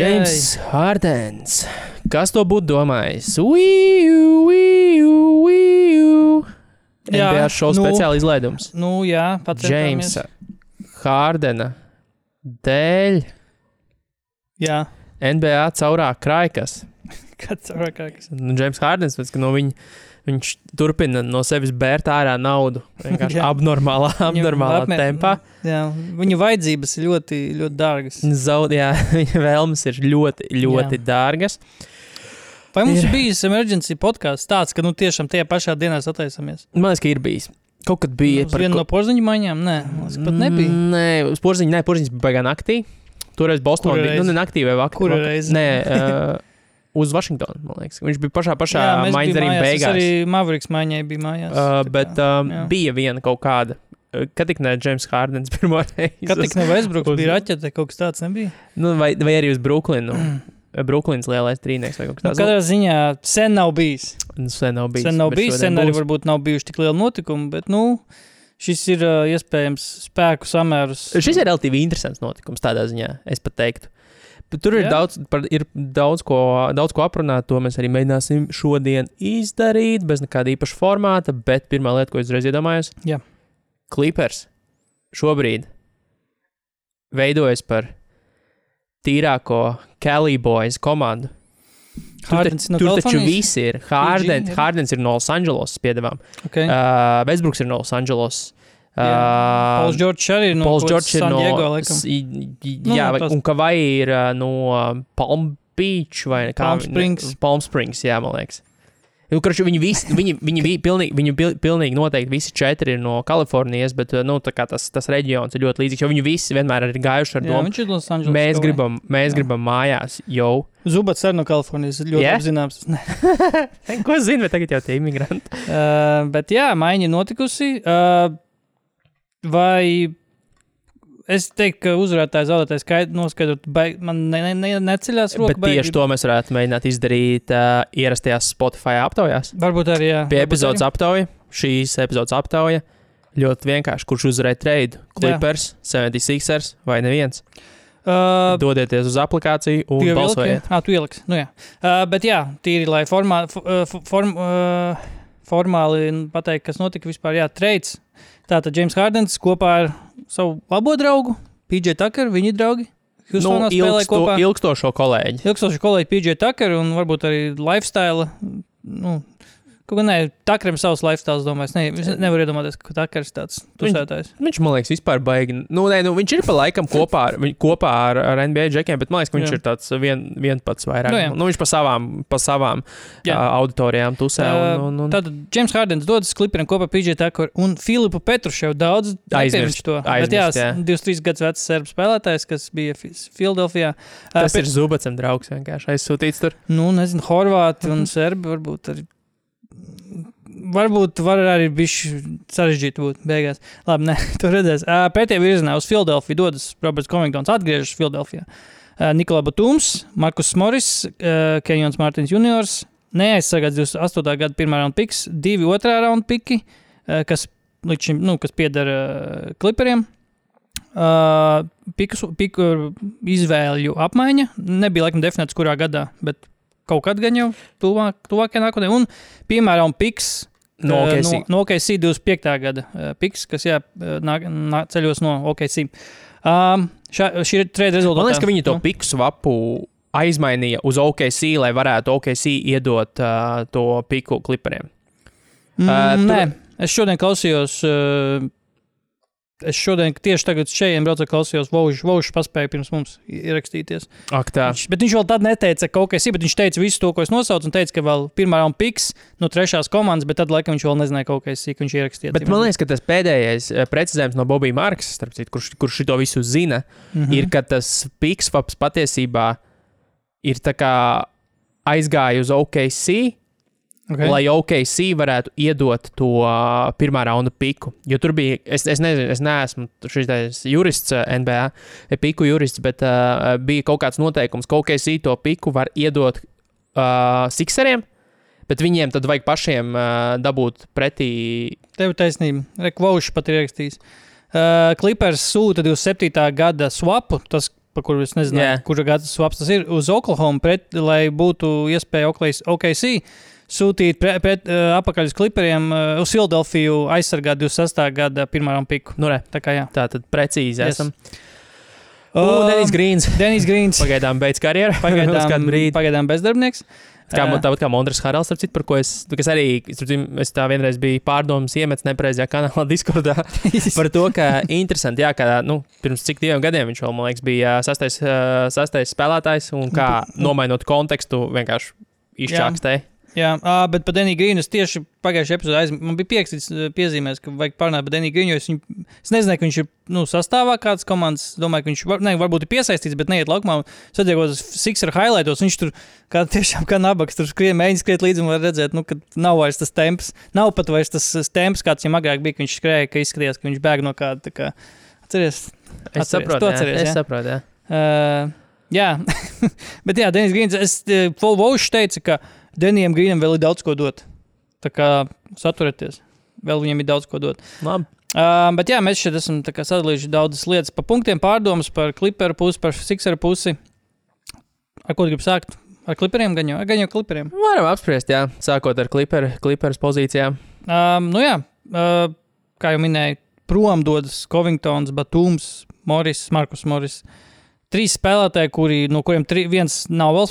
James Hardens. Kas to būtu domājis? Uiju, uiju, uiju. NBA šovs nu, speciāli izlaidums. Nu, jā, pats Jamesa Hardena dēļ Jā, NBA caurā krājkas. kāds ir kāds. Nu, James Hardens, pēc, ka no viņa, viņš turpina no sevis bērt ārā naudu. Vienkārši abnormālā, abnormālā apmē- tempā. Jā, viņa vajadzības ir ļoti, ļoti dārgas. Zaud, jā, viņa vēlmes ir ļoti, ļoti jā. dārgas. Vai mums Ir. bijis emergency podkāsts tāds, ka nu tiešām tajā pašā dienā sataisamies? Man liekas, ka ir bijis. Kaut kad bija Uz vienu no porziņu maiņām? Nē, liekas, pat nebija. Mm, Nē, uz porziņa, nē, porziņš bija baigā naktī. Toreiz Bostonā bija. Nu, ne naktī vai vakarā. Kura reize? Nē, uh, uz Vašingtonu. Viņš bija pašā, pašā maiņas arī beigās. Arī Mavriks maiņai bija mājās. Uh, bet kā, um, jā. bija viena kaut kāda. uh, Kad tik ne James Hardens pirmo reizi. Kad tik no Westbrooks uz- bija raķete, kaut kas tāds nebija. Nu, vai, vai arī uz Brooklynu. Brooklyns lielais trīnieks vai kaut kas Nu, tāds. katrā ziņā sen nav bijis. Nu, sen nav bijis. Sen nav bijis, sen arī būs. varbūt nav bijuši tik lieli notikumi, bet nu, šis ir uh, iespējams spēku samērus. Šis ir relatīvi interesants notikums tādā ziņā, es pat teiktu. Bet tur ir Jā. daudz, par, ir daudz, ko, daudz ko aprunāt. To mēs arī mēģināsim šodien izdarīt, bez nekāda īpaša formāta. Bet pirmā lieta, ko es uzreiz iedomājos, Jā. Clippers šobrīd veidojas par tīrāko Cali Boys komandu. Tur, Hardens ta, no tur taču viss ir. Harden, jā. Hardens ir no Losandželosas piedevām. Okay. Uh, Westbrooks ir no Losandželosas. Uh, Pols Džordžs arī no Pols kaut kāds Džordžs ir San no. Diego, laikam. Nu, Jā, tas- un ka vai ir no Palm Beach vai kā Palm Springs. Palm Springs, jā, man liekas. Nu, kurš viņi visi, viņi, viņi, viņi pilnīgi, viņi pil- pilnīgi noteikti visi četri ir no Kalifornijas, bet nu, tas, tas reģions ir ļoti līdzīgs, viņi visi vienmēr ir gājuši ar Jā, domu. Angeles. Mēs kaut gribam, mēs Jā. gribam mājās jau. Zubats arī no Kalifornijas, ļoti Jā? yeah? zināms. Ne. Ko zinu, bet tagad jau tie imigranti. Uh, bet jā, maiņa notikusi. Uh, vai es teiktu, ka uzvarētājs zaudētājs skaidri noskaidrot, baig- man ne, ne, ne, neceļās roka. Bet tieši to mēs varētu mēģināt izdarīt uh, ierastajās Spotify aptaujās. Varbūt arī, jā. Pie epizodes arī. aptauja, šīs epizodes aptauja. Ļoti vienkārši, kurš uzvarēja trade. Clippers, 76ers vai neviens. Uh, Dodieties uz aplikāciju un balsojiet. Ah, tu ieliksi. Nu, jā. uh, bet jā, tīri, lai formā, uh, form, uh, formāli pateikt, kas notika vispār. Jā, treids. Tātad James Hardens kopā ar savu labo draugu, PJ Tucker, viņi draugi. Nu, Houstonā spēlē ilgsto, kopā. ilgstošo kolēģi. Ilgstoši kolēģi PJ Tucker un varbūt arī lifestyle. Nu, Kaut kā nē, Tuckeram savs lifestyle, domāju, ne, es nevaru iedomāties, ka ir tāds tusētājs. Viņš man liekas, vispār baigi. Nu, nē, nu, viņš ir pa laikam kopā ar, kopā ar, ar NBA džekiem, bet man liekas, ka viņš Jā. ir tāds vien, viens pats vairāk. Nu, jā. nu, viņš pa savām, pa savām Jā. uh, auditorijām tusē. Un, un, un, Tad James Hardens dodas klipiem kopā PJ Tucker un Filipu Petruševu daudz Aizmirst, to. aizmirst, Bet jā, jā. 23 gadus vecs serbu spēlētājs, kas bija Filadelfijā. tas ir Zubacam draugs vienkārši aizsūtīts tur. Nu, nezinu, Horvāti un Serbi varbūt arī. Varbūt var arī bišķi sarežģīti būt beigās. Labi, nē, to redzēs. Pētījā virzienā uz Filadelfiju dodas Roberts Covingtons, atgriežas Filadelfijā. Nikolai Batūms, Markus Morris, Kenjons Mārtiņš Juniors, neaizsargāts 28. gada pirmā raunda piks, divi otrā raunda piki, kas šim, nu, kas pieder kliperiem. Uh, piku, piku izvēļu apmaiņa nebija laikam definēts, kurā gadā, bet kaut kad gan jau tuvāk, tuvākajā nākotnē. Un, piemēram, piks No uh, OKC. no, no OKC 25. gada uh, piks, kas jā, uh, nāk, nāk ceļos no OKC. Um, šā, šī ir trade rezultātā. Man liekas, ka viņi to Nu, piku svapu aizmainīja uz OKC, lai varētu OKC iedot uh, to piku klipriem. Mm, Uh, tur- nē, es šodien klausījos uh, Es šodien tieši tagad šeit braucu, klausījos, Vaužs, Vaužs paspēja pirms mums ierakstīties. Ak, tā. Viņš, bet viņš vēl tad neteica, ka ok, bet viņš teica visu to, ko es nosaucu, un teica, ka vēl pirmā raunda piks no trešās komandas, bet tad laikam viņš vēl nezināja, ka ok, ka viņš ierakstīja. Bet man liekas, ka tas pēdējais eh, precizējums no Bobija Marksa, starp citu, kurš, kurš to visu zina, mm -hmm. ir, ka tas Pixfaps patiesībā ir tā kā aizgāja uz OKC, okay. lai OKC varētu iedot to pirmā raunda piku. Jo tur bija, es, es nezinu, es neesmu šis jurists NBA, eh, piku jurists, bet uh, bija kaut kāds noteikums, ka OKC to piku var iedot uh, Sixeriem. Bet viņiem tad vajag pašiem uh, dabūt pretī. Tev taisnība. Rekvaušs pat ir rakstījis. Uh, Clippers sūta 27. gada swapu, tas, par kuru es nezinu, yeah. kura gada swaps tas ir, uz Oklahoma, pret, lai būtu iespēja Oklahoma- OKC sūtīt pret, pret, uh, apakaļ uz Clipperiem, uh, uz Filadelfiju aizsargāt 26. gada pirmā raunda piku. Nu, re, Tā kā jā. tā tad precīzi Yes. esam. Uh, Denis Grīns. Denis Grīns. Pagaidām beidz karjeru. Pagaidām, pagaidām bezdarbnieks. Kā, Ā, tāpat kā Montres Harals, starp citu, par ko es, kas arī, es tā vienreiz biju pārdomas iemetis nepareizajā kanālā Discordā par to, ka interesanti, jā, ka, nu, pirms cik diviem gadiem viņš vēl, man liekas, bija sastais, sastais spēlētājs un kā nomainot kontekstu vienkārši izčākstēja. Jā, ā, bet par Deniju Grīnu es tieši pagājušajā epizodē aizmirsu. Man bija pierakstīts ā, piezīmēs, ka vajag parunāt par Deniju Grīnu. Es, viņu, es nezināju, ka viņš ir nu, sastāvā kādas komandas. Domāju, ka viņš var, ne, varbūt ir piesaistīts, bet neiet laukumā. Sadzēkos Sixer highlightos. Viņš tur kā, tiešām kā nabaks tur skrien, mēģina skriet līdzi un var redzēt, nu, ka nav vairs tas temps. Nav pat vairs tas temps, kāds viņam agrāk bija, ka viņš skrēja, ka izskatījās, ka viņš bēg no kāda. Kā, atceries, Es Atceries, saprotu, tu jā, atceries, es jā? saprotu, jā. Uh, jā, bet jā, Denis Grīns, es Volvošs teica, ka Denijam Grīnam vēl ir daudz ko dot. Tā kā saturieties, vēl viņam ir daudz ko dot. Labi. Uh, bet jā, mēs šeit esam sadalījuši daudzas lietas par punktiem, pārdomas par kliperu pusi, par sikseru pusi. Ar ko gribi sākt? Ar kliperiem gan jau, gan jau kliperiem. Varam apspriest, jā, sākot ar kliperu, kliperas pozīcijām. Um, nu jā, uh, kā jau minēju, prom dodas Covingtons, Batūms, Moris, Markus Moris. Trīs spēlētāji, kuri, no kuriem tri, viens nav vēl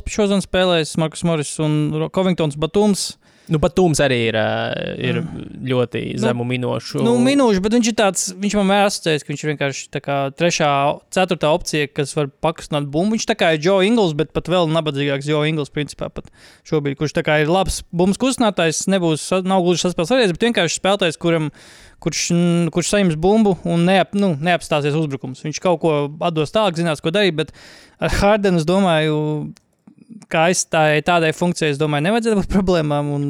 spēlējis, Markus Moris un Covingtons Batūms. Nu, pat Tūms arī ir, ā, ir ļoti zemu minūšu. Nu, minūšu, bet viņš ir tāds, viņš man vienmēr asociējas, ka viņš ir vienkārši tā kā trešā, ceturtā opcija, kas var pakustināt bumbu. Viņš tā kā ir Joe Ingls, bet pat vēl nabadzīgāks Joe Ingls, principā, pat šobrīd, kurš tā kā ir labs bumbas kustinātājs, nebūs, nav gluži saspēles varēs, bet vienkārši spēlētājs, kuram, kurš, mm, kurš saņems bumbu un neap, nu, neapstāsies uzbrukums. Viņš kaut ko atdos tālāk, zinās, ko darīt, bet ar Hardenu, es domāju, kā aizstājai tādai funkcijai, es domāju, nevajadzētu būt problēmām. Un,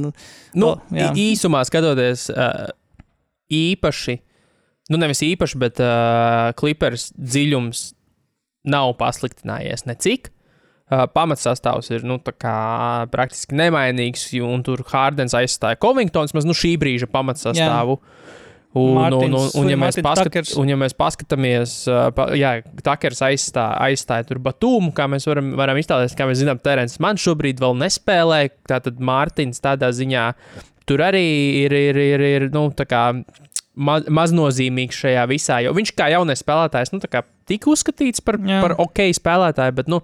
Nu, O, jā. īsumā skatoties, īpaši, nu nevis īpaši, bet uh, klipers dziļums nav pasliktinājies necik. Uh, pamatsastāvs ir nu, praktiski nemainīgs, un tur Hārdens aizstāja Covingtons, mēs nu šī brīža pamatsastāvu. Un, un, un, Mārtiņš- un, ja mēs paskat, un, ja mēs paskatāmies, pa, jā, Takers aizstāja, aizstāja tur Batūmu, kā mēs varam, varam iztēloties, kā mēs zinām, Terens man šobrīd vēl nespēlē, tātad Mārtiņš tādā ziņā tur arī ir, ir, ir, ir nu, tā kā maz, maznozīmīgs šajā visā, jo viņš kā jaunais spēlētājs, nu, tā kā tika uzskatīts par, Jā. par ok spēlētāju, bet, nu,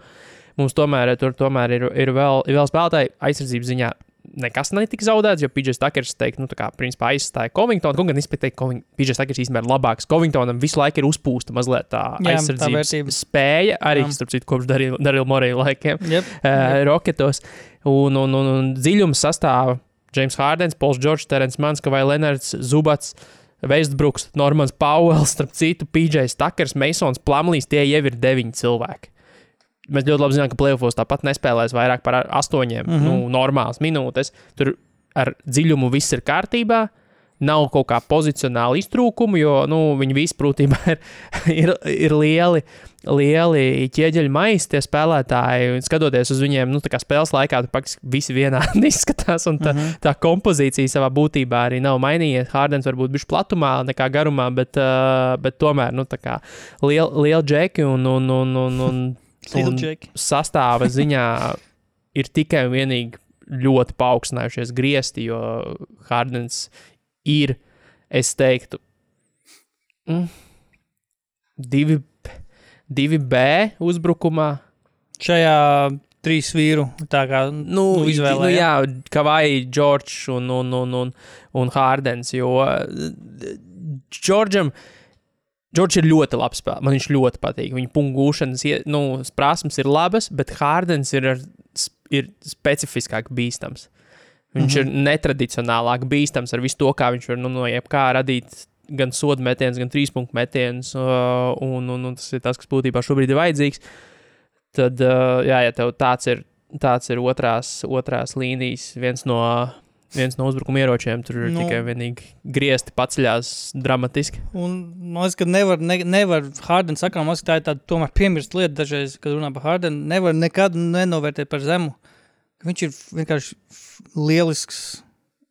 mums tomēr, tur tomēr ir, ir, vēl, ir vēl spēlētāji aizsardzības ziņā. Nekas netika zaudēts, jo Pidžers Takers, teikt, nu, tā kā, principā aizstāja Covingtonu. Gan es teiktu, ka Pidžers Takers īstenībā ir labāks. Covingtonam visu laiku ir uzpūsta mazliet tā Jā, tā aizsardzības vērtība. spēja, arī, Jā. starp citu, kopš Darila Morija laikiem Yep. uh, roketos. Un, un, un, un dziļums sastāvā James Hārdens, Pols Džordžs, Terens Manska vai Lenards Zubats. Vestbruks, Normans Pauels, starp citu, PJs Takers, Masons, Plamlīs, tie jau ir deviņi cilvēki. Mēs ļoti labi zinām, ka plēsofos tāpat nespēlēs vairāk par astoņiem mm. -hmm. nu, normālas minūtes. Tur ar dziļumu viss ir kārtībā. Nav kaut kā pozicionāla iztrūkuma, jo nu, viņi visi būtībā ir, ir, ir lieli, lieli ķieģeļu maizi, tie spēlētāji. Skatoties uz viņiem, nu, tā kā spēles laikā, tur praktiski visi vienādi izskatās. Un tā, mm -hmm. tā kompozīcija savā būtībā arī nav mainījies. Hārdens varbūt bija platumā, nekā garumā, bet, uh, bet tomēr nu, liela liel džeki un, un, un, un, un. Sastāva ziņā ir tikai un vienīgi ļoti paaugstinājušies griezti, jo Hārdens ir, es teiktu, mm, divi, divi B uzbrukumā. Šajā trīs vīru tā kā Nu, nu, nu, izvēlē. jā, Kavai, Džordžs un, un, un, un, un Hārdens. Jo Džordžam Džordžs ir ļoti labs spēlētājs. Man viņš ļoti patīk. Viņa punkūšanas ie- nu, prasmes ir labas, bet Hārdens ir, ir specifiskāk bīstams. Viņš mm -hmm. ir netradicionālāk bīstams ar visu to, kā viņš var nu, no jebkā radīt gan sodu metienus, gan trīs punktu metienus. Un, un, un tas ir tas, kas būtībā šobrīd ir vajadzīgs. Tad, jā, ja tev tāds ir, tāds ir otrās, otrās līnijas, viens no, viens no uzbrukuma ieročiem, tur ir Nu. tikai vienīgi griezti paceļās dramatiski. Un man liekas, ka nevar, ne, nevar Hārdens sakām, man liekas, ka tā ir tāda tomēr piemirst lieta dažreiz, kad runā par Hārdenu. Nevar nekad nenovērtēt par zemu. Viņš ir vienkārši lielisks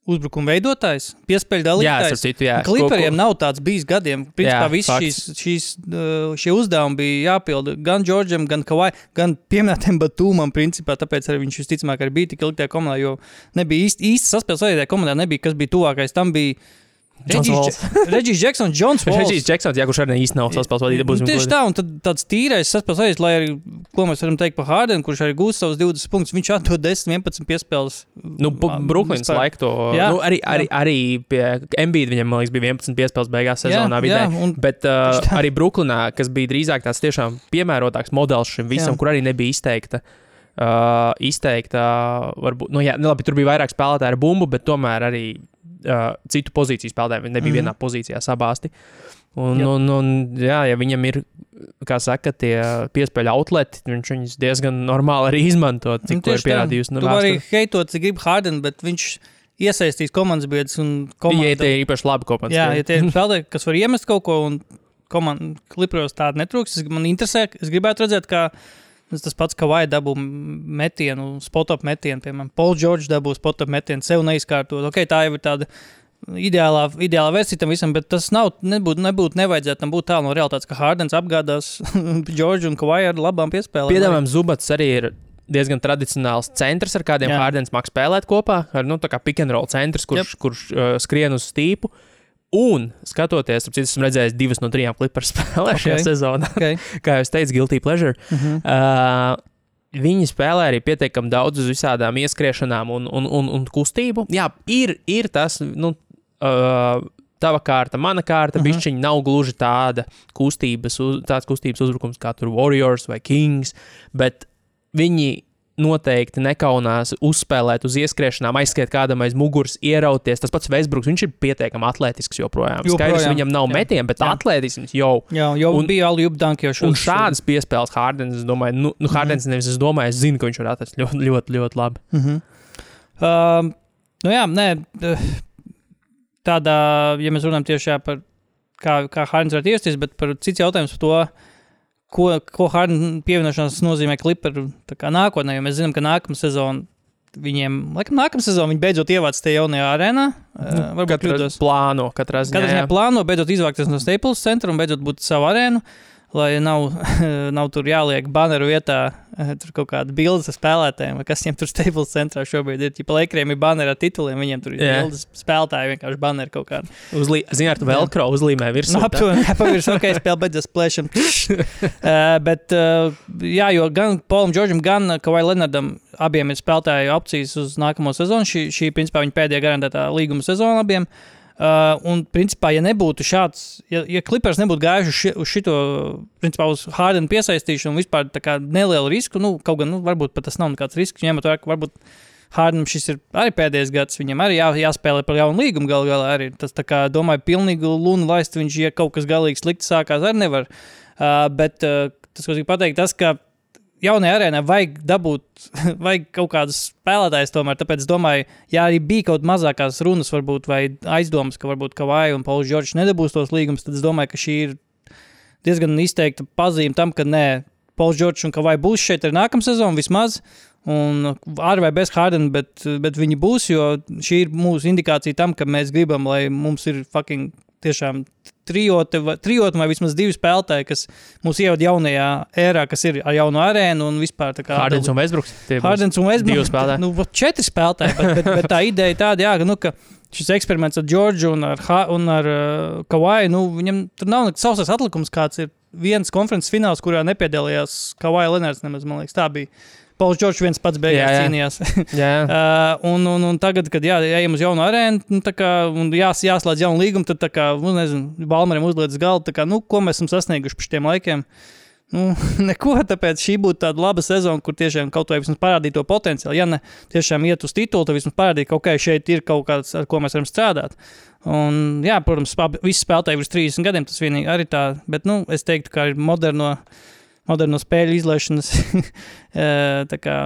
uzbrukuma veidotājs, piespēļu Jā, dalītājs. starp citu, jā. Klipriem nav tāds bijis gadiem. Principā Jā, visi fakts. šīs, šīs, uh, šie uzdevumi bija jāpilda gan Džordžam, gan Kavai, gan pieminētam Batūmam. Principā, tāpēc arī viņš visticamāk arī bija tik ilgi tajā komandā, jo nebija īsti, īsti saspēles tajā komandā, nebija kas bija tuvākais. Tam bija Walls. Reģis Džeksons, Džons Walls. Režīs Džeksons, jā, kurš arī īsti nav saspēlējis vadīt. Nu, tieši tā, un tad, tāds tīrais saspēles, lai arī, ko mēs varam teikt par Hārdenu, kurš arī gūst savus 20 punktus, viņš atdod 10, 11 piespēles. Nu, Um, Brooklyns laika to. Jā, nu, arī, arī, arī pie Mbīda viņam, man liekas, bija 11 piespēles beigās sezonā vidē. jā, un- Bet uh, arī Brooklynā, kas bija drīzāk tāds tiešām piemērotāks modelis šim visam, Jā. kur arī nebija izteikta. Uh, izteikta, varbūt, nu, jā, nu, labi, tur bija vairāk spēlētāju ar bumbu, bet tomēr arī uh, citu pozīciju spēlētāji. Viņi nebija mm. -hmm. vienā pozīcijā sabāzti. Un, Jā. un, un, jā, ja viņam ir, kā saka, tie piespēļu outleti, viņš viņus diezgan normāli arī izmanto, cik to ir pierādījusi. Nu, vari heitot, cik grib Hārdenu, bet viņš iesaistīs komandas biedrus un komandas. Ja tie ir īpaši labi komandas. Jā, ja tie ir spēlētāji, kas var iemest kaut ko, un komandas klipros tāda netrūks, man interesē, es gribētu redzēt, kā tas pats Kavai dabū metienu, spot-up metienu, piemēram, Pauls Džordžs dabū spot-up metienu, sev neizkārtot. Ok, tā jau ir tāda ideālā, ideālā versija tam visam, bet tas nav, nebūtu, nebūtu nevajadzētu tam būt tālu no realitātes, ka Hārdens apgādās Džordžu un Kavai ar labām piespēlēm. Piedāvājums Zubats arī ir diezgan tradicionāls centrs, ar kādiem Jā. Hārdens mākslinieks spēlēt kopā. Ar, nu, tā kā pick and roll centrs, kurš, yep. kurš uh, skrien uz stīpu. Un, skatoties, ap citu, esmu redzējis divas no trijām klipras spēlēm šajā Ok. sezonā. Okay. Kā jau teicu, Guilty Pleasure. Uh -huh. Uh, Viņi spēlē arī pietiekami daudz uz visādām ieskriešanām un, un, un, un kustību. Jā, ir, ir tas, nu, uh, tava kārta, mana kārta. Uh Mhm. -huh. Bišķiņa nav gluži tāda kustības, uz, tāds kustības uzbrukums kā tur Warriors vai Kings, bet viņi noteikti nekaunās uzspēlēt uz ieskriešanām, aizskriet kādam aiz muguras, ierauties. Tas pats Vēsbruks, viņš ir pietiekami atletisks joprojām. Joprojām, Skaidrs, viņam nav jā. metieni, bet atletisms jau. Jā, jau un, Un- bija Alju Danki jau Un šodien. šādas piespēles Hārdens, es domāju, nu, nu Hārdens nevis es domāju, es zinu, ka viņš var atrast ļoti, ļoti, ļoti labi. Mm -hmm. um, nu jā, nē, eh, tādā, ja mēs runājam tieši jā, par kā, kā Hārdens var iesties, bet par cits jautājums par to, ko, ko Hārdens pievienošanās nozīmē kā nākotnē, jo mēs zinām, ka nākamā sezona viņiem, laikam nākamā sezona viņi beidzot ievāc tajā jaunajā arēnā. Uh, varbūt kļūdos. plāno, katrā ziņā. Katrā ziņā plāno beidzot izvākties no Staples centra un beidzot būt savu arēnu. Lai nav, nav tur jāliek baneru vietā, eh, tur kaut kāda bildes ar spēlētājiem, vai kas viņiem tur Staples centrā šobrīd ir. Ja laikiem ir baneri ar tituliem, viņiem tur ir Jā. bildes spēlētāji, vienkārši baneri kaut kādi. Uzlī... Ziniet, ar velcro uzlīmē virsū. Nu, aptuveni, pavisam, ok, spēle beidzas plēšana. uh, bet, uh, jā, jo gan Polam Džordžam, gan Kavai Lenardam abiem ir spēlētāju opcijas uz nākamo sezonu. Šī, šī principā, viņa pēdējā garantētā līguma sezona abiem. Uh, un, principā, ja nebūtu šāds, ja, ja klipers nebūtu gājuši ši, uz šito, principā, uz Hārdena piesaistīšanu vispār nelielu risku, nu, kaut gan, nu, varbūt pat tas nav nekāds risks, ņemot vērā, ka varbūt Hārdenam šis ir arī pēdējais gads, viņam arī jā, jāspēlē par jaunu līgumu galu galā. Arī. Tas, kā, domāju, pilnīgi lunu laist, viņš, ja kaut kas galīgi slikti sākās, arī nevar. Uh, bet uh, tas, ko es gribu pateikt, tas, ka jaunajā arēnā vajag dabūt, vajag kaut kādus spēlētājus tomēr. Tāpēc es domāju, ja arī bija kaut mazākās runas, varbūt, vai aizdomas, ka varbūt Kavai un Pauls Čorčs nedabūs tos līgumus, tad es domāju, ka šī ir diezgan izteikta pazīme tam, ka nē, Pauls Čorčs un Kavai būs šeit arī nākamā sezona vismaz. Un ar vai bez Hārdena, bet, bet viņi būs, jo šī ir mūsu indikācija tam, ka mēs gribam, lai mums ir fucking tiešām trijote, trijote vai vismaz divi spēlētāji, kas mūs ievada jaunajā ērā, kas ir ar jaunu arēnu un vispār tā kā Hārdens un Vēsbruks. Hārdens un divi Westbrook. spēlētāji. Nu, četri spēlētāji, bet, bet, bet tā ideja tāda, jā, nu, ka šis eksperiments ar Džordžu un ar, ha un ar uh, Kavaju, nu, viņam tur nav nekāds savs atlikums, kāds ir viens konferences fināls, kurā nepiedalījās Kavaja Lenārds, nemaz, man liekas, tā bija. Pauls Čorčs viens pats beigās Jā, jā. cīnījās. Jā, Uh, un, un, un tagad, kad jā, ejam uz jaunu arēnu, nu, kā, un jās, jāslēdz jaunu līgumu, tad, kā, nu, nezinu, Balmarim uzliek galdu, tā kā, nu, ko mēs esam sasnieguši pēc šiem laikiem. Nu, neko, tāpēc šī būtu tāda laba sezona, kur tiešām kaut vai vismaz parādīt to potenciālu. Ja ne tiešām iet uz titulu, tad vismaz parādīt, ka okay, šeit ir kaut kas, ar ko mēs varam strādāt. Un, jā, protams, visi spēlētāji ir 30 gadiem, tas vienīgi arī tā, bet nu, es teiktu, ka ir moderno, moderno spēļu izlaišanas eh, kā,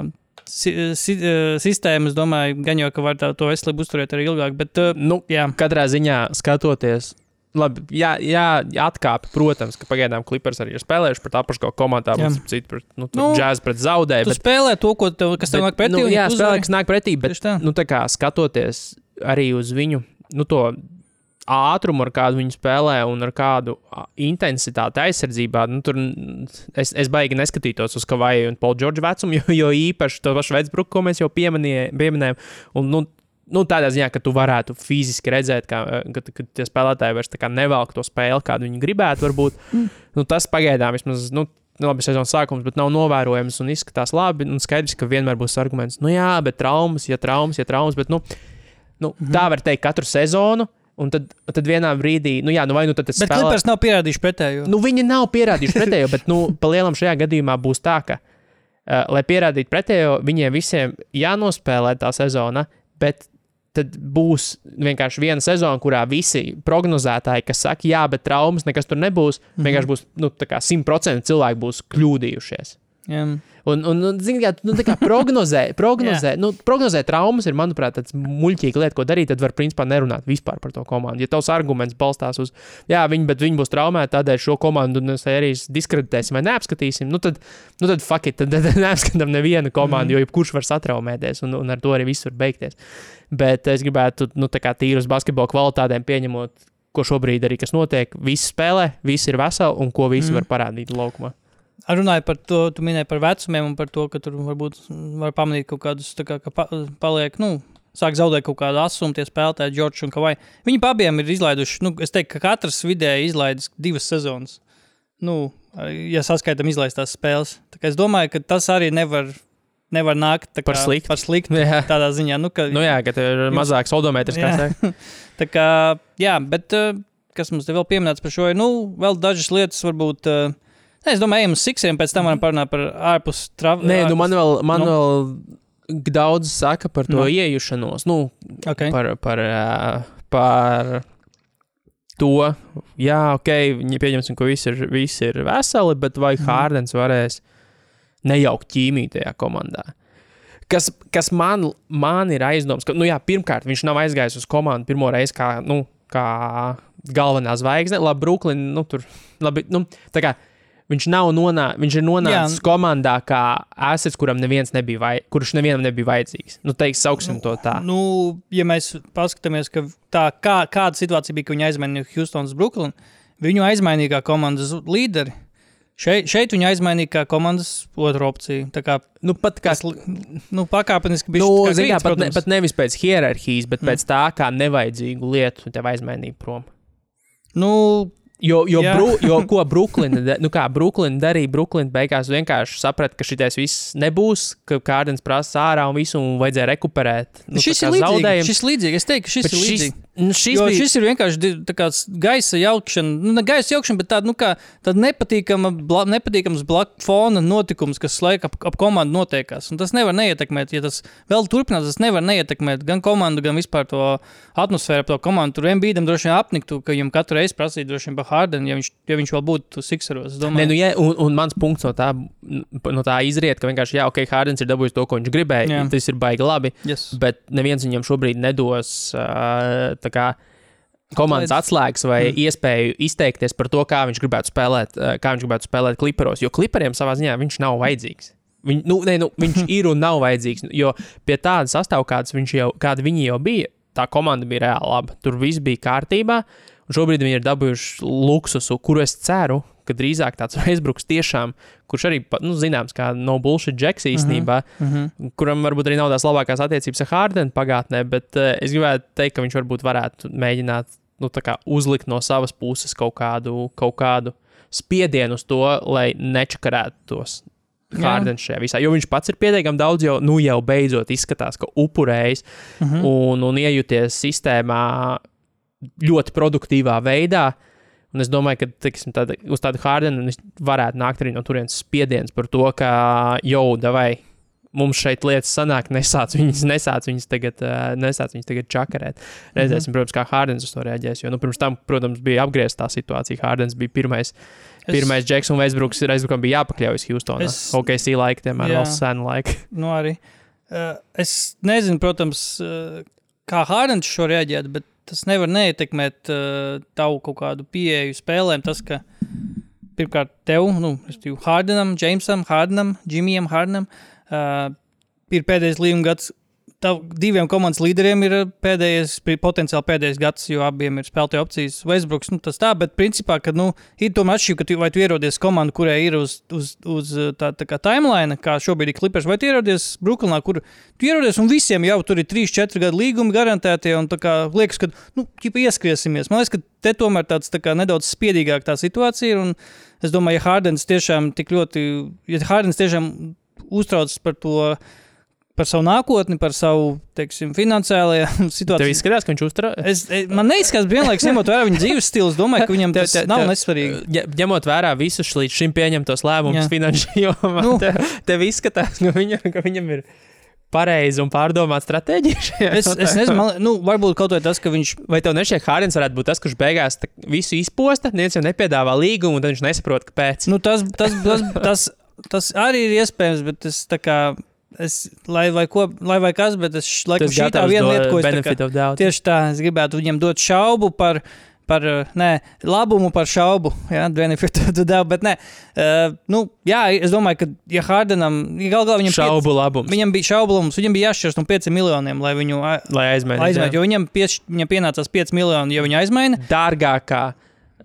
si, si, eh, sistēma. Es domāju, gan jau, ka var tā, to veselību uzturēt arī ilgāk. Bet, eh, nu, jā, katrā ziņā skatoties. Labi, jā, jā, atkāpj, protams, ka pagaidām klipers arī ir spēlējuši pret apakšu komandā, bet citu pret, nu, Nu, džēzu pret zaudēju. tu Bet, spēlē to, ko tev, kas tev bet, nāk pretī. Nu, un jā, tu spēlē, kas nāk pretī, bet, nu, tā kā skatoties arī uz viņu, nu, to ātrumu, ar kādu viņi spēlē, un ar kādu intensitāti aizsardzībā, nu, tur mm, es, es baigi neskatītos uz Kavaju un Paulu Džordžu vecumu, jo, jo īpaši to pašu Vecbruku, ko mēs jau pieminējām. Un, nu, nu, tādā ziņā, ka tu varētu fiziski redzēt, ka, ka, ka tie spēlētāji vairs nevelk to spēli, kādu viņi gribētu. Varbūt. Nu, tas pagaidām vismaz. Nu, labi, sezonas sākums, bet nav novērojams un izskatās labi. Un skaidrs, ka vienmēr būs arguments, nu jā, bet traumas, ja traumas, ja traumas. Bet, nu, nu, Mhm. tā var teikt katru sezonu. Un tad, tad vienā brīdī, nu, jā, nu, vai nu tas Bet klipers nav pierādījuši pretējo. Nu, viņi nav pierādījuši pretējo, bet, nu, pa lielam šajā gadījumā būs tā, ka, uh, lai pierādītu pretējo, viņiem visiem jānospēlē tā sezona, bet tad būs vienkārši viena sezona, kurā visi prognozētāji, kas saka, jā, bet traumas nekas tur nebūs, mm -hmm. vienkārši būs, nu, tā kā 100% cilvēki būs kļūdījušies. Jā. Un, un, un zini, kā, nu, kā prognozē, prognozē, nu, prognozē traumas ir, manuprāt, tāds muļķīga lieta, ko darīt. Tad var, principā, nerunāt vispār par to komandu. Ja tavs arguments balstās uz, jā, viņi, bet viņi būs traumēti, tādēļ šo komandu sērijas diskreditēsim vai neapskatīsim, nu tad, nu tad fuck it, tad, tad neapskatām nevienu komandu, mm. jo jebkurš var satraumēties, un, un ar to arī viss var beigties. Bet es gribētu, nu, tā kā tīri uz basketbola kvalitātēm pieņemot, ko šobrīd arī kas notiek, visi spēlē, visi ir veseli un ko visi mm. var parādīt laukumā. Runāju par to, tu minēji par vecumiem un par to, ka tur varbūt var pamanīt kaut kādus, kā, ka pa, paliek, nu, sāk zaudēt kaut kādu asumu, tie spēlētāji, Džordžs un Kavai. Viņi abiem ir izlaiduši, nu, es teiktu, ka katrs vidēji izlaidis divas sezonas. Nu, ja saskaitām izlaistās spēles. Es domāju, ka tas arī nevar, nevar nākt kā Par sliktu. Par sliktu Jā. tādā ziņā, nu, ka, Nu jā, ka tev ir mazāks odometrs. Tā kā, jā, bet uh, kas mums te vēl pieminēts par šo, ir, nu, vēl dažas lietas, varbūt. Uh, ne, es domāju, ejam uz siksiem, pēc tam varam parunāt par ārpus travu. Nē, nu man vēl, man nu. vēl daudz saka par to Nu. iejušanos, nu, Okay. par, par, par to, jā, ok, viņi pieņemsim, ka visi ir, visi ir veseli, bet vai Mhm. Hārdens varēs nejaukt ķīmiju tajā komandā? Kas, kas man, man ir aizdoms, ka, nu jā, pirmkārt, viņš nav aizgājis uz komandu pirmo reizi kā, nu, kā galvenā zvaigzne. Labi, Brooklyn, nu, tur, labi, nu, tā kā viņš nav nonācis, viņš ir nonācis Jā. komandā kā asets, kuram neviens nebija, vai, kurš nevienam nebija vajadzīgs. Nu, teiks, sauksim to tā. Nu, ja mēs paskatāmies, ka tā, kā, kāda situācija bija, ka viņi aizmainīja Houstonas Brooklyn, viņu aizmainīja kā komandas līderi. Šeit, šeit viņi aizmainīja kā komandas otru opciju. Tā kā Nu, pat kā kas, nu, pakāpeniski bija Nu, zin, kā, pat, ne, pat nevis pēc hierarhijas, bet pēc tā, kā nevajadzīgu lietu tev aizmainīja prom. Nu, Jo, jo, Jā. bru, jo ko Brooklyna, nu kā Brooklyna darīja, Brooklyna beigās vienkārši saprata, ka šitais viss nebūs, ka Kārdens prasa ārā un visu, un vajadzēja rekuperēt. Nu, šis, ir līdzīgs, zaudējums. šis līdzīgi. Es teiktu, šis Bet ir šis, līdzīgs. nu, šis Jo bija, šis ir vienkārši gaisa jaukšana, nu, ne gaisa jaukšana, bet tāda, nu, kā, tāda nepatīkama, bla, nepatīkams blakus fona notikums, kas laika ap, ap komandu notiekās. Un tas nevar neietekmēt, ja tas vēl turpinās, tas nevar neietekmēt gan komandu, gan vispār to atmosfēru ap to komandu. Tur Embīdam droši vien apniktu, ka viņam katru reizi prasīja droši vien par Hardenu, ja viņš, ja viņš vēl būtu Sixeros. Es Nē, domāju, nu, ja, un, un mans punkts no tā, no tā izriet, ka vienkārši, jā, ok, Hārdens ir dabūjis to, ko viņš gribēja. Jā. Jā. Tas ir baigi labi. yes. bet neviens viņam šobrīd nedos tā kā, komandas atslēgas vai mm. iespēju izteikties par to, kā viņš gribētu spēlēt, kā viņš gribētu spēlēt kliperos. Jo kliperiem savā ziņā viņš nav vajadzīgs. Viņ, nu, ne, nu, viņš ir un nav vajadzīgs. Jo pie tāda jau, kāda viņi jau bija, tā komanda bija reāli laba. Tur viss bija kārtībā. Un šobrīd viņi ir dabūjuši luksusu, kuru es ceru, ka drīzāk tāds Weisbruks tiešām, kurš arī, nu, zināms, kā no bullshit džeks īstenībā, Mm -hmm. kuram varbūt arī nav tās labākās attiecības ar Hārdenu pagātnē, bet uh, es gribētu teikt, ka viņš varbūt varētu mēģināt nu, uzlikt no savas puses kaut kādu, kaut kādu spiedienu uz to, lai nečakarētu tos Hārdens šajā visā. Jo viņš pats ir pietiekami daudz, jau, nu, jau beidzot izskatās, ka upurējis Mhm. mm -hmm. un, un iejuties sistēmā ļoti produktīvā veidā. Un es domāju, ka teiksim, tāda, uz tādu Hārdenu varētu nākt arī no turienes spiediens par to, ka jau, vai mums šeit lietas sanāk, nesāc viņas, nesāc viņas tagad, uh, nesāc viņas tagad čakarēt. Redzēsim, mm -hmm. protams, kā Hārdens uz to reaģēs. Jo, nu, pirms tam, protams, bija apgriezta tā situācija. Hārdens bija pirmais, Es- pirmais Džeks un Veisbruks. Veisbrukam bija jāpakļaujas Houstonā. Es-. OKC laika, Jā. vēl senu laiku. Nu, arī. Uh, es nezinu, protams, uh, kā Hārdens šo reaģēt, bet tas nevar neietekmēt uh, tavu kaut kādu pieeju spēlēm. Tas, ka pirmkārt tev, nu, respektīvi Hārdenam, Džeimsam, Hārdenam, Džimijam Hārdenam, uh, ir pēdējais līguma gads. Tav, diviem komandas līderiem ir uh, pēdējais, potenciāli pēdējais gads, jo abiem ir spēlētāju opcijas. Westbrooks, nu, tas tā, bet principā, kad nu, ir tomēr atšķirība, ka tu, vai tu ierodies komandā, kurai ir uz, uz, uz uh, tā, tā kā timeline, kā šobrīd ir Clippers, vai tu ierodies Brooklynā, kur tu ierodies un visiem jau tur ir 3-4 gadu līgumi garantēti, un tā kā liekas, ka, nu, ķipa ieskriesimies. Man liekas, ka te tomēr tāds tā kā nedaudz spiedīgāk tā situācija ir, un es domāju, ja Hārdens tiešām tik ļoti, ja Hārdens tiešām uztraucas par to, par savu nākotni, par savu, teiksim, finansiālajā Tev situāciju. izskatās, ka viņš. Es, es, man neizskatās, vienlaikus ņemot vērā viņa dzīves stilu. Domāju, ka viņam tas Tev- tev- nav tev- nesvarīgi. Ņemot vērā visus līdz šim pieņemtos lēmumus finanšu jomā, Nu. tev, tev izskatās, ka viņam, ka viņam ir pareiza un pārdomāta stratēģija. šajā Es, es nezinu, man, nu, varbūt kaut vai tas, ka viņš. Vai tev nešķiet, ka Hārdens varētu būt tas, kurš beigās visu izposta, neviens jau nepiedāvā līgumu, un viņš nesaprot, kāpēc. Nu, tas, tas, tas, tas, tas arī ir iespējams, bet es tā kā. Es, lai, vai ko, lai vai kas, bet es laikam šī tā viena lieta, ko es tā kā-. Tieši tā, es gribētu viņam dot šaubu par, par nē, labumu par šaubu. Jā, benefit of the doubt, bet nē. Uh, nu, jā, es domāju, ka, ja Hardenam, ja gal galā viņam, šaubu labums. piec, viņam bija šaubulums, viņam bija jāšķirs no 5 miljoniem, lai viņu Lai aizmainītu. aizmainītu, jo viņam, pieš, viņam pienācās 5 miljoni, ja viņu aizmaina. Dārgākā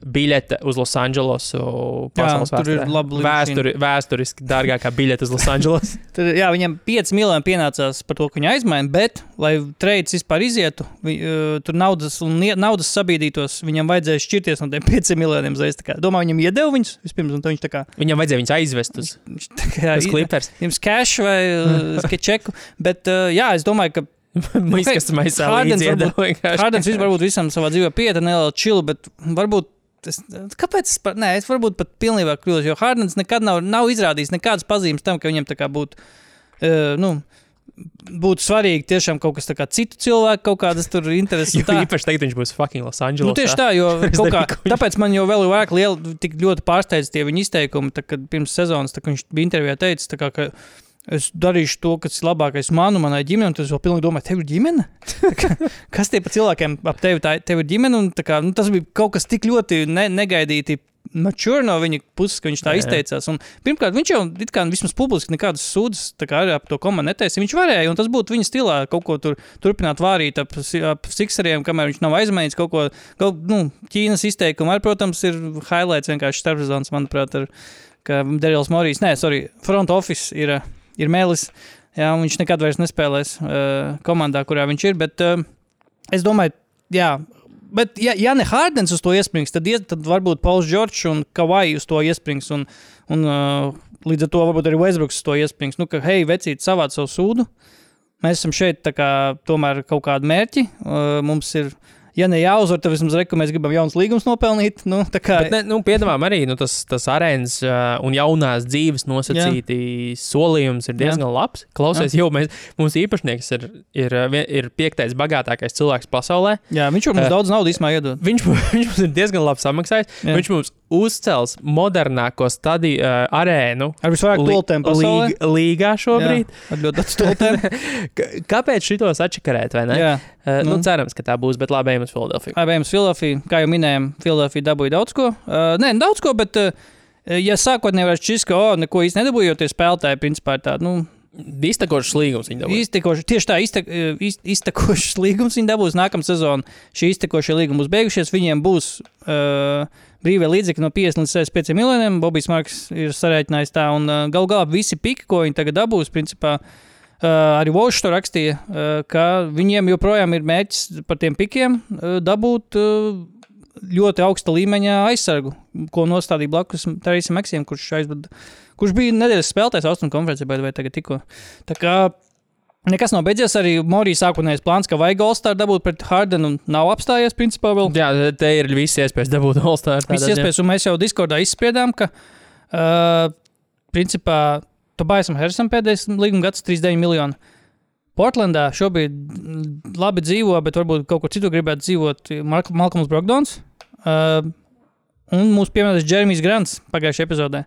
biļete uz Losandželosu pasaules tur ir vēsturē. laba Vēsturi, vēsturiski dārgākā biļete uz Losandželosu. Tad, jā, viņam 5 miljoni pienācās par to, ka viņu aizmaina, bet, lai trades vispār izietu, vi, uh, tur naudas, naudas sabīdītos, viņam vajadzēja šķirties no tiem 5 miljoniem zvaigznes. Domāju, viņam iedeva viņus vispirms, un viņš tā kā. Viņam vajadzēja viņus aizvest uz, Viņš kā uz klipers. Jums cash vai uh, čeku, bet uh, jā, es domāju, ka Mēs kas maisā Hardens varbūt- vispār varbūt visam savā dzīvē pieta neliela čilu, bet varbūt. Es, kāpēc? Es, par, nē, es varbūt pat pilnībā kļūdos, jo Hārdens nekad nav, nav izrādījis nekādas pazīmes tam, ka viņam tā kā būtu. Uh, nu, Būtu svarīgi tiešām kaut kas tāds, citu cilvēku, kaut kādas tur intereses. Tā. īpaši tagad viņš būs fucking Losandželosā. Nu, tieši tā, jo kā, tāpēc man jau vēl vairāk liela, tik ļoti pārsteidz tie viņa izteikumi, tā, kad pirms sezonas, tā, kad viņš bija intervijā teicis, tā kā, ka es darīšu to, kas ir labākais man un manai ģimenei, un tas vēl pilnīgi domāju, tev ir ģimene? Kas tie pa cilvēkiem ap tevi, tā, tev ir ģimene, un kā, nu, tas bija kaut kas tik ļoti ne, negaidīti. Mačur no viņa puses, ka viņš tā Jā, izteicās. Un, pirmkārt, viņš jau kā vismaz publiski nekādas sūdzes ap to komandu neteica. Viņš varēja, un tas būtu viņa stilā, kaut ko tur turpināt vārīt ap, ap sikseriem, kamēr viņš nav aizmainījis kaut ko. Gal, nu, Ķīnas izteikumi arī, protams, ir highlights vienkārši starpzonas, manuprāt, ar, ka Darījls Morijs, nē, sorry, front office ir, uh, ir mēlis. Jā, viņš nekad vairs nespēlēs uh, komandā, kurā viņš ir. Bet uh, es domāju, jā. Bet, ja, ja ne Hārdens uz to iesprings, tad, tad varbūt Pauls Čorčs un Kavai uz to iesprings. Un, un, uh, līdz ar to varbūt arī Westbrooks uz to iesprings. Nu, ka, hei, vecīt, savāc savu sūdu. Mēs esam šeit kā, tomēr kaut kādi mērķi. Uh, mums ir, ja ne jāuzvar, tad vismaz reku mēs gribam jauns līgums nopelnīt. Nu, kā, Bet, ne, nu, piedāvājam arī nu, tas, tas arēnas uh, un jaunās dzīves nosacīti solījums ir diezgan Jā. labs. Klausies, jau mēs, mums īpašnieks ir, ir, uh, ir piektais bagātākais cilvēks pasaulē. jā, viņš mums Eh, daudz naudas īsumā iedod. Viņš, viņš mums ir diezgan labi samaksājis. Jā. Jā. Viņš mums uzcels modernāko stadiju uh, arēnu. Ar visvairāk toltēm pasaulē. līg- Līgā šobrīd. Ar ļoti daudz. K- Kāpēc šitos atšakarēt, vai ne? Jā. Uh, nu. Nu, cerams, ka tā būs, bet labi, ejam uz Filadelfiju. Abiem Filofija, kā jau minējām, Filofija dabūja daudz ko. Uh, nē, daudz ko, bet, uh, ja sākotnēji varētu šķist, ka, oh, neko īsti nedabūja, jo tie spēlētāji, principā, ir tādi, nu, Iztekošs līgums viņa dabūja. iztekoši, tieši tā, iztek, uh, iz, iztekošs līgums viņi dabūs nākamā sezonā. Šī iztekošie līgumi būs beigušies, viņiem būs uh, brīvie līdzekļi no 50 līdz 65 miljoniem. Bobijs Marks ir sarēķinājis tā, un uh, gal galā visi piki, ko viņi tagad dabūs, principā. Uh, arī Vošs to rakstīja, uh, ka viņiem joprojām ir mērķis par tiem pikiem uh, dabūt uh, ļoti augsta līmeņa aizsargu, ko nostādīja blakus Teresam Maksiem, kurš, aizved, kurš bija nedēļas spēlētājs Austrumā konferencē, vai tagad tikko. Tā kā nekas nav beidzies, arī Morijas sākotnējais plāns, ka vajag All-Star dabūt pret Hardenu, nav apstājies principā vēl. Jā, te ir visi iespējas dabūt All-Star. Visas iespējas, un mēs jau Discordā izspriedām, ka uh, principā Tobajam Harrisam pēdējais līguma gads 39 miljoni. Portlandā šobrīd mm, labi dzīvo, bet varbūt kaut kur citur gribētu dzīvot Mark Malcolms Brogdons. Uh, un mūsu pieminētais Jeremijs Grants pagājušajā epizodē.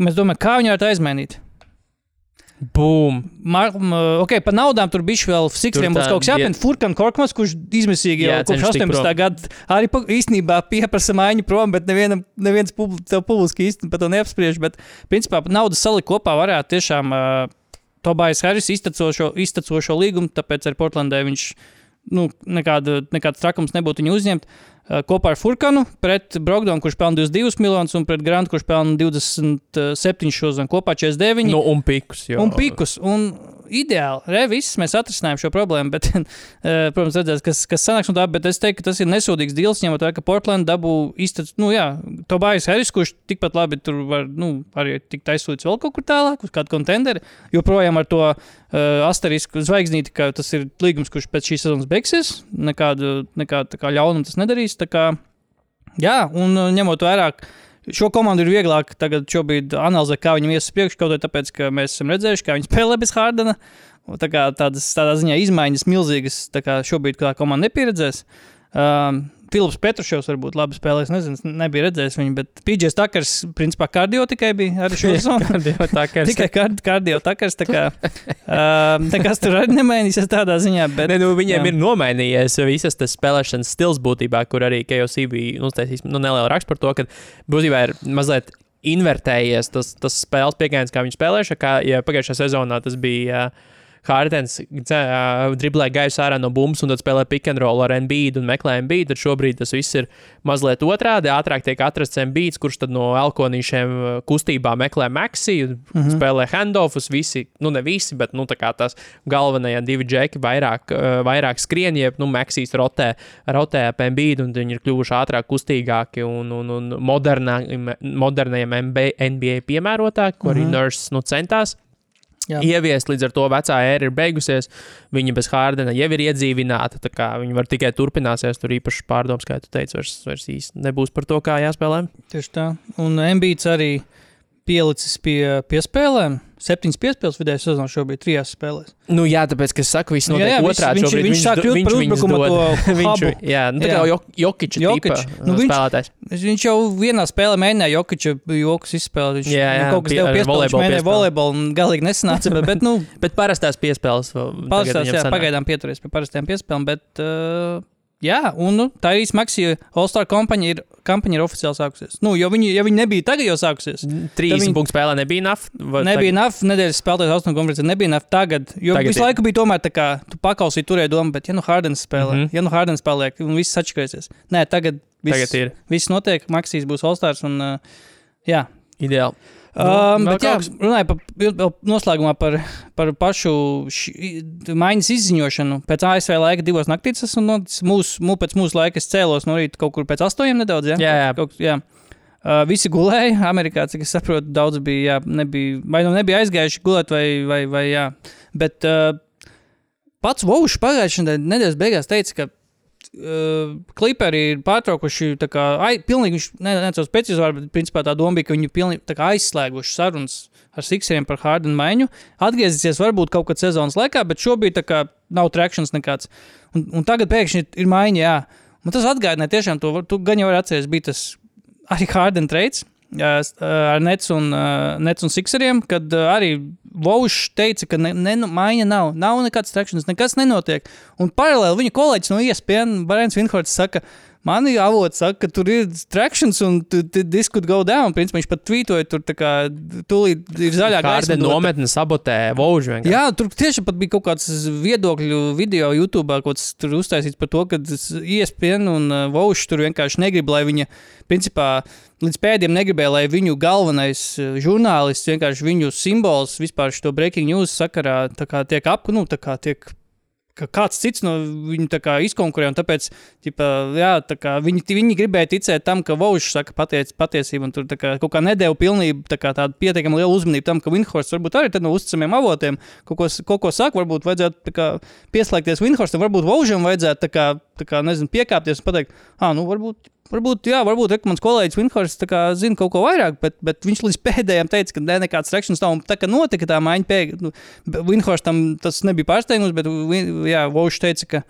Mēs domājam, kā viņu varētu aizmainīt. Bum! Mar, m, ok, par naudām tur bija vēl Siksriem, būs kaut kas jāpieņem. Furkan Korkmans, kurš izmisīgi jau Jā, kopš cenšas tikt 18. prom. gada arī pa- īstenībā pieprasa maiņu prom, bet nevienam, neviens pub, tev publiski īsti par to neapspriež. Bet, principā, naudas salikt kopā varētu tiešām uh, Tobais Haris iztecošo, iztecošo līgumu, tāpēc ar Portlandē viņš nu, nekāda, nekāds trakums nebūtu viņu uzņemt. Uh, kopā ar Furkanu pret Brogdonu, kurš pelna 22 miljonus, un pret Grantu, kurš pelna 27 šos, un kopā 49. Nu, un pikus. Jo. Un pikus. Un ideāli. Re, viss mēs atrisinājām šo problēmu. Bet, eh, protams, redzēs, kas, kas sanāks no tā. Bet es teiktu, ka tas ir nesūdīgs deals, ņemot vērā, ka Portland dabū īstenībā, nu jā, Tobais Harris, kurš tikpat labi tur var, nu, arī tikt aizsūtīts vēl kaut kur tālāk, uz kādu kontenderi. Joprojām ar to uh, asterisku zvaigznīti, ka tas ir līgums, kurš pēc šīs sezonas beigsies. Nekādu, nekādu kā ļaunumu tas nedarīs. Kā, jā, un uh, ņemot vērā, ka Šo komandu ir vieglāk tagad analizēt, kā viņam ies uz priekšu, kaut arī tāpēc, ka mēs esam redzējuši, kā viņi spēlē bez Hārdena. Tā kā tādas, tādā ziņā izmaiņas milzīgas, tā kā šobrīd kā komanda nepieredzēs. Um, Filips Petrušovs varbūt labi spēlēs, nezinu, nebija redzējis viņu, bet PJs Takars, principā, kardio tikai bija arī šo sezonu. Kardio takars. Tikai kard, kardio takars, tā kā um, nekas tur arī nemainīsies tādā ziņā. Bet, Ne, nu, viņiem jā. ir nomainījies visas tas spēlēšanas stils būtībā, kur arī KOC bija uztaisījis nu, nelielu rakstu par to, ka būtībā ir mazliet invertējies tas, tas spēles pieejams, kā viņi spēlējuši. Kā ja pagājušajā sezonā tas bija uh, Hārdens, driblē gaisu ārā no bumbas un tad spēlē pick and roll ar NBD un meklē NBD. Tad šobrīd tas viss ir mazliet otrādi. Ātrāk tiek atrasts NBD, kurš tad no elkonīšiem kustībā meklē Maxiju, mm -hmm. spēlē handoffus. Visi, nu ne visi, bet nu, tā kā tās galvenie divi džeki vairāk, vairāk skrien, jeb nu, Maxijas rotē, rotē ap NBD un viņi ir kļuvuši ātrāk, kustīgāki un, un, un modernā, modernajiem NBA, piemērotāki, ko arī Nurse nu, centās Jā. ieviest. Līdz ar to vecā ēra ir beigusies. Viņa bez Hārdena jau ir iedzīvināta. Viņa var tikai turpināsies. Tur īpaši pārdoms, kā tu teici, vairs, vairs īsti nebūs par to, kā jāspēlē. Tieši tā. Un Mbīts arī pielicis pie piespēlēm. Septiņas piespēles vidēji sezonā šobrīd trijās spēlēs. Nu, jā, tāpēc, ka es saku, viss Jā, notiek jā, viņš- otrādi. viņš- šobrīd. viņš sāk do- kļūt par uzbrukuma to viņš, jā, nu, tā kā Jā. Jok- Jokiča tipa Nu, nu, viņš- spēlētājs. Viņš jau vienā spēlē mēģināja Jokiča joks izspēlēt. Viņš Jā, jā, nu, kaut kas pie- tev ar piespēlēja. Viņš mēģināja volejbolu un galīgi nesanāca. Bet, bet nu, Bet parastās piespēles. viņam jā, pagaidām pieturies pie parastiem piespēlēm, bet uh, jā, un nu, tā arī Maksija All-Star kampaņa ir, kampaņa ir oficiāli sākusies. Nu, jo viņi, ja viņi nebija tagad jau sākusies, 30 viņi- punktu spēlē nebija naf. nebija NAF, nedēļas spēlētājs austrumu konferencē, nebija NAF tagad, jo Tagad visu ir. laiku bija tomēr tā kā, tu pakausīji turēji domu, bet ja nu Hardens spēlē, mm. -hmm. ja nu Hardens paliek, un viss atšķirsies. Nē, tagad viss, Tagad ir viss notiek, Maksijas būs All-Stars un uh, jā. ideāli. Um, vēl bet, jā, kas? runāju par, noslēgumā par, par pašu ši, maiņas izziņošanu. Pēc ASV laika divos naktīs esmu noticis. Mūsu, mū, pēc mūsu laika es cēlos no rīta kaut kur pēc astoņiem nedaudz. Ja? Jā, jā. Kaut, jā. Uh, visi gulēja. Amerikā, cik es saprotu, daudz bija, jā, nebija, vai nu nebija aizgājuši gulēt, vai, vai, vai jā. Bet uh, pats Vaušs pagājušajā nedēļas beigās teica, ka uh, kliperi ir pārtraukuši, kā, ai, pilnīgi, viņš ne, necels precīzi vārdu, bet principā tā doma bija, ka viņi pilnīgi aizslēguši sarunas ar Sixeriem par Hardenu maiņu. Atgriezīsies varbūt kaut kad sezonas laikā, bet šobrīd tā kā nav trekšanas nekāds. Un, un tagad pēkšņi ir maiņa, jā. Un tas atgādināja tiešām to, tu gan jau vari atcerēties, bija tas arī Harden trades. Ar Nets un, Nets un Sixeriem, kad arī Vaušs teica, ka ne, ne, maiņa nav, nav nekādas trekšanas, nekas nenotiek. Un paralēli viņa kolēģis no ESPN, Barons Vinhorts, saka, Mani avots saka, ka tur ir trakšņs un could go down. Principā viņš pat tvītoja, tur tā kā tūlīt ir zaļā Kāda gaisma. dota. nometne sabotē Vaužu. Jā, tur tieši pat bija kaut kāds viedokļu video YouTube, kaut kas tur uztaisīts par to, ka ESPN un uh, Vaušs tur vienkārši negrib, lai viņa, principā, līdz pēdējiem negribēja, lai viņu galvenais uh, žurnālists, vienkārši viņu simbols vispār šo breaking news sakarā tiek ap, nu, tiek ka kāds cits no viņu kā izkonkurē. Tāpēc ķipa, jā, tā kā viņi, viņi gribēja ticēt tam, ka Vaušs saka patiec, patiesību, un tur kā, kaut kā nedēļa pilnību tā kā tādu pietiekami lielu uzmanību tam, ka Vinhorsts varbūt arī no uzticamiem avotiem kaut ko, kaut ko saka. Varbūt vajadzētu kā, pieslēgties Vinhorstam, varbūt Vaužam vajadzētu tā kā, tā kā nezinu, piekāpties un pateikt, ah, nu varbūt. Varbūt, jā, varbūt ek, mans kolēģis Vinhorsts zina kaut ko vairāk, bet, bet viņš līdz pēdējiem teica, ka ne, nekāds trekšanas nav. Tā kā notika tā maiņa pēkšņi, nu, Vinhorstam tas nebija pārsteigums, bet Vaušs teica, ka.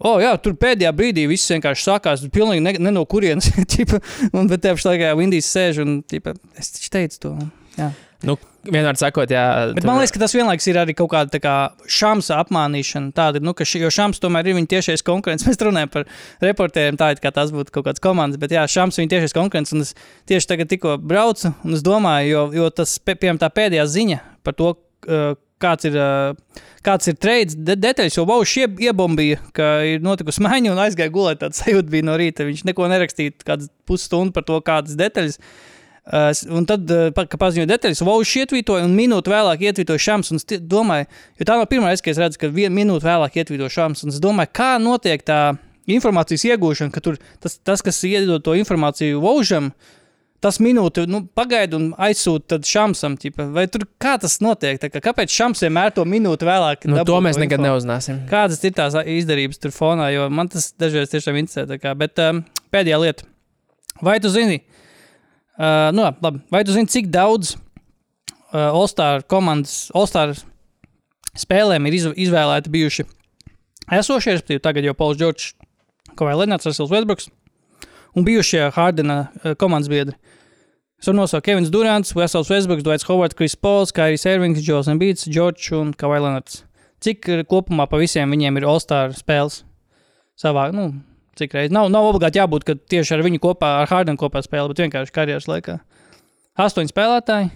O, jā, tur pēdējā brīdī viss vienkārši sākās. Tur pilnīgi ne, ne no kurienes. un bet pašā laikā Vindijs sēž un ķipa, es teicu to. Jā. Nu, vienmēr sakot, jā. Bet man liekas, ka tas vienlaikus ir arī kaut kāda kā šāmsa apmānīšana. Tāda, nu, ka ši, jo šāms tomēr ir viņa tiešais konkurents. Mēs runājam par reportieriem, tā it kā tas būtu kaut kāds komandas, bet jā, šāms ir viņa tiešais konkurents. Un es tieši tagad tikko braucu un es domāju, jo, jo tas, pie- piemēram, tā pēdējā ziņa par to, uh, kāds ir. Uh, Kāds ir trījis de detaļas, jo Vauš ie, iebombīja, ka ir notikusi maiņa un aizgāja gulēt. Tāds sajūta bija no rīta. Viņš neko nerakstīja, kādas pusstundu par to, kādas detaļas. Uh, un tad, uh, kad paziņoja detaļas, Vauš ietvītoja, un minūti vēlāk ietvītoja Šāms. es domāju, jo tā nav pirmā reize, kad es redzu, ka vienu minūti vēlāk ietvītoja Šāms. Es domāju, kā notiek tā informācijas iegūšana, ka tur tas, tas kas iedod to informāciju Vaužam, tas minūte nu, pagaida un aizsūta Šāmsam. Vai tur kā tas notiek? Kā, kāpēc Šāms vienmēr to minūti vēlāk? Nu, to mēs nekad info? neuzzināsim. Kādas ir tās izdarības tur fonā, jo man tas dažreiz tiešām interesē. kā. Bet um, pēdējā lieta. Vai tu zini, uh, nu, labi, vai tu zini, cik daudz uh, All-Star komandas, All-Star spēlēm ir izv izvēlēti bijuši esošie, respektīvi, tagad jau Pauls Čorčs, Kovai Lenārs, Rasils Vesbruks un bijušie Hārdena uh, komandas biedri. Es varu nosaukt Kevins Durants, Vesels Vesbruks, Dvaits Hovards, Kris Pols, Kairijs Ervings, Džons Embīts, Džordžs un Kovai Lenārs. Cik kopumā pa visiem viņiem ir All-Star spēles savā, nu, cik reizes. Nav, nav obligāti jābūt, ka tieši ar viņu kopā, ar Hārdenu kopā spēlē, bet vienkārši karjeras laikā. Astoņi spēlētāji.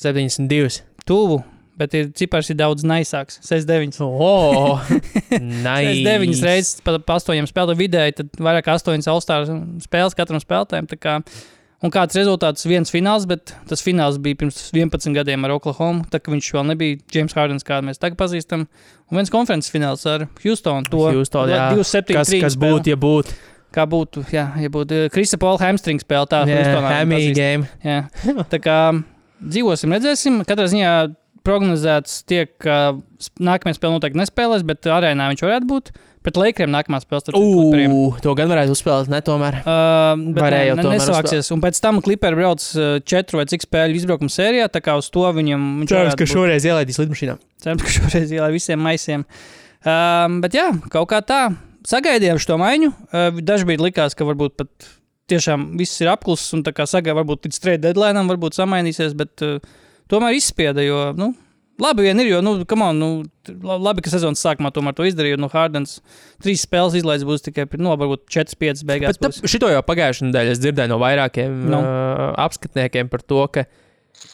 72. tuvu, bet ir cipars ir daudz naisāks. 69. Oh, nice. 9 reizes pa, pa 8 spēlēm vidēji, tad vairāk kā 8 All-Star spēles katram spēlētājam. Un kāds rezultāts? Viens fināls, bet tas fināls bija pirms 11 gadiem ar Oklahoma. Tā kā viņš vēl nebija James Hardens, kādu mēs tagad pazīstam. Un viens konferences fināls ar Houstonu. To Houston, jā. 27, Kas, kas būtu, ja būtu? Kā būtu, jā, ja būtu Krista Paula hamstring spēle. Tā pazīst. game. Jā. Tā kā dzīvosim, redzēsim. Katrā ziņā prognozēts tiek, ka nākamajā spēlē noteikti nespēlēs, bet arēnā viņš varētu būt. Pret Lakeriem nākamā spēle starp Clipperiem. To gan varētu uzspēlēt, ne tomēr. Uh, bet Varēja ne, tomēr nesāksies. Un pēc tam Clipperi brauc uh, četru vai cik spēļu izbraukuma sērijā. Tā kā uz to viņam Cerams, ka šoreiz ielaidīs lidmašīnā. Cerams, ka šoreiz ielai visiem maisiem. Um, bet jā, kaut kā tā. Sagaidījām šo maiņu. Uh, Dažkārt likās, ka varbūt pat tiešām viss ir apklusis un tā kā sagaidām, varbūt līdz trade deadline varbūt samainīsies, bet uh, tomēr izspieda, jo, nu, labi vien ir, jo, nu, on, nu, labi, ka sezonas sākumā tomēr to izdarīja, nu, Hardens trīs spēles izlaiž būs tikai, nu, varbūt 4-5 beigās. Bet būs. šito jau pagājušajā nedēļā es dzirdēju no vairākiem Nu. uh, apskatniekiem par to, ka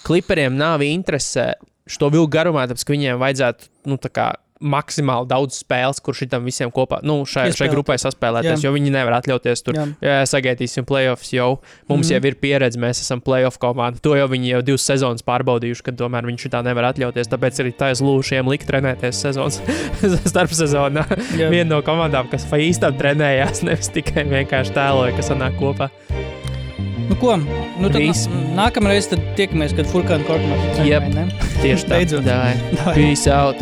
kliperiem nav interese šo vilku garumā, tāpēc ka viņiem vajadzētu nu, tā kā maksimāli daudz spēles, kur šitam visiem kopā, nu, šai, šai grupai saspēlēties, Jā. jo viņi nevar atļauties tur. Jā. Jā, sagaidīsim playoffs jau. Mums mm. Jau ir pieredze, mēs esam playoff komanda. To jau viņi jau divas sezonas pārbaudījuši, ka tomēr viņš tā nevar atļauties. Tāpēc arī tā lūšiem likt trenēties sezonas starp sezonā. Viena no komandām, kas pa īstam trenējās, nevis tikai vienkārši tēloja, kas sanāk kopā. Nu, ko? Nu, tad Viss. nā- nākamreiz tad tiekamies, kad Furkāna korpus. Jep. Tieši tā. Beidzot. Dai. Davai. Peace out.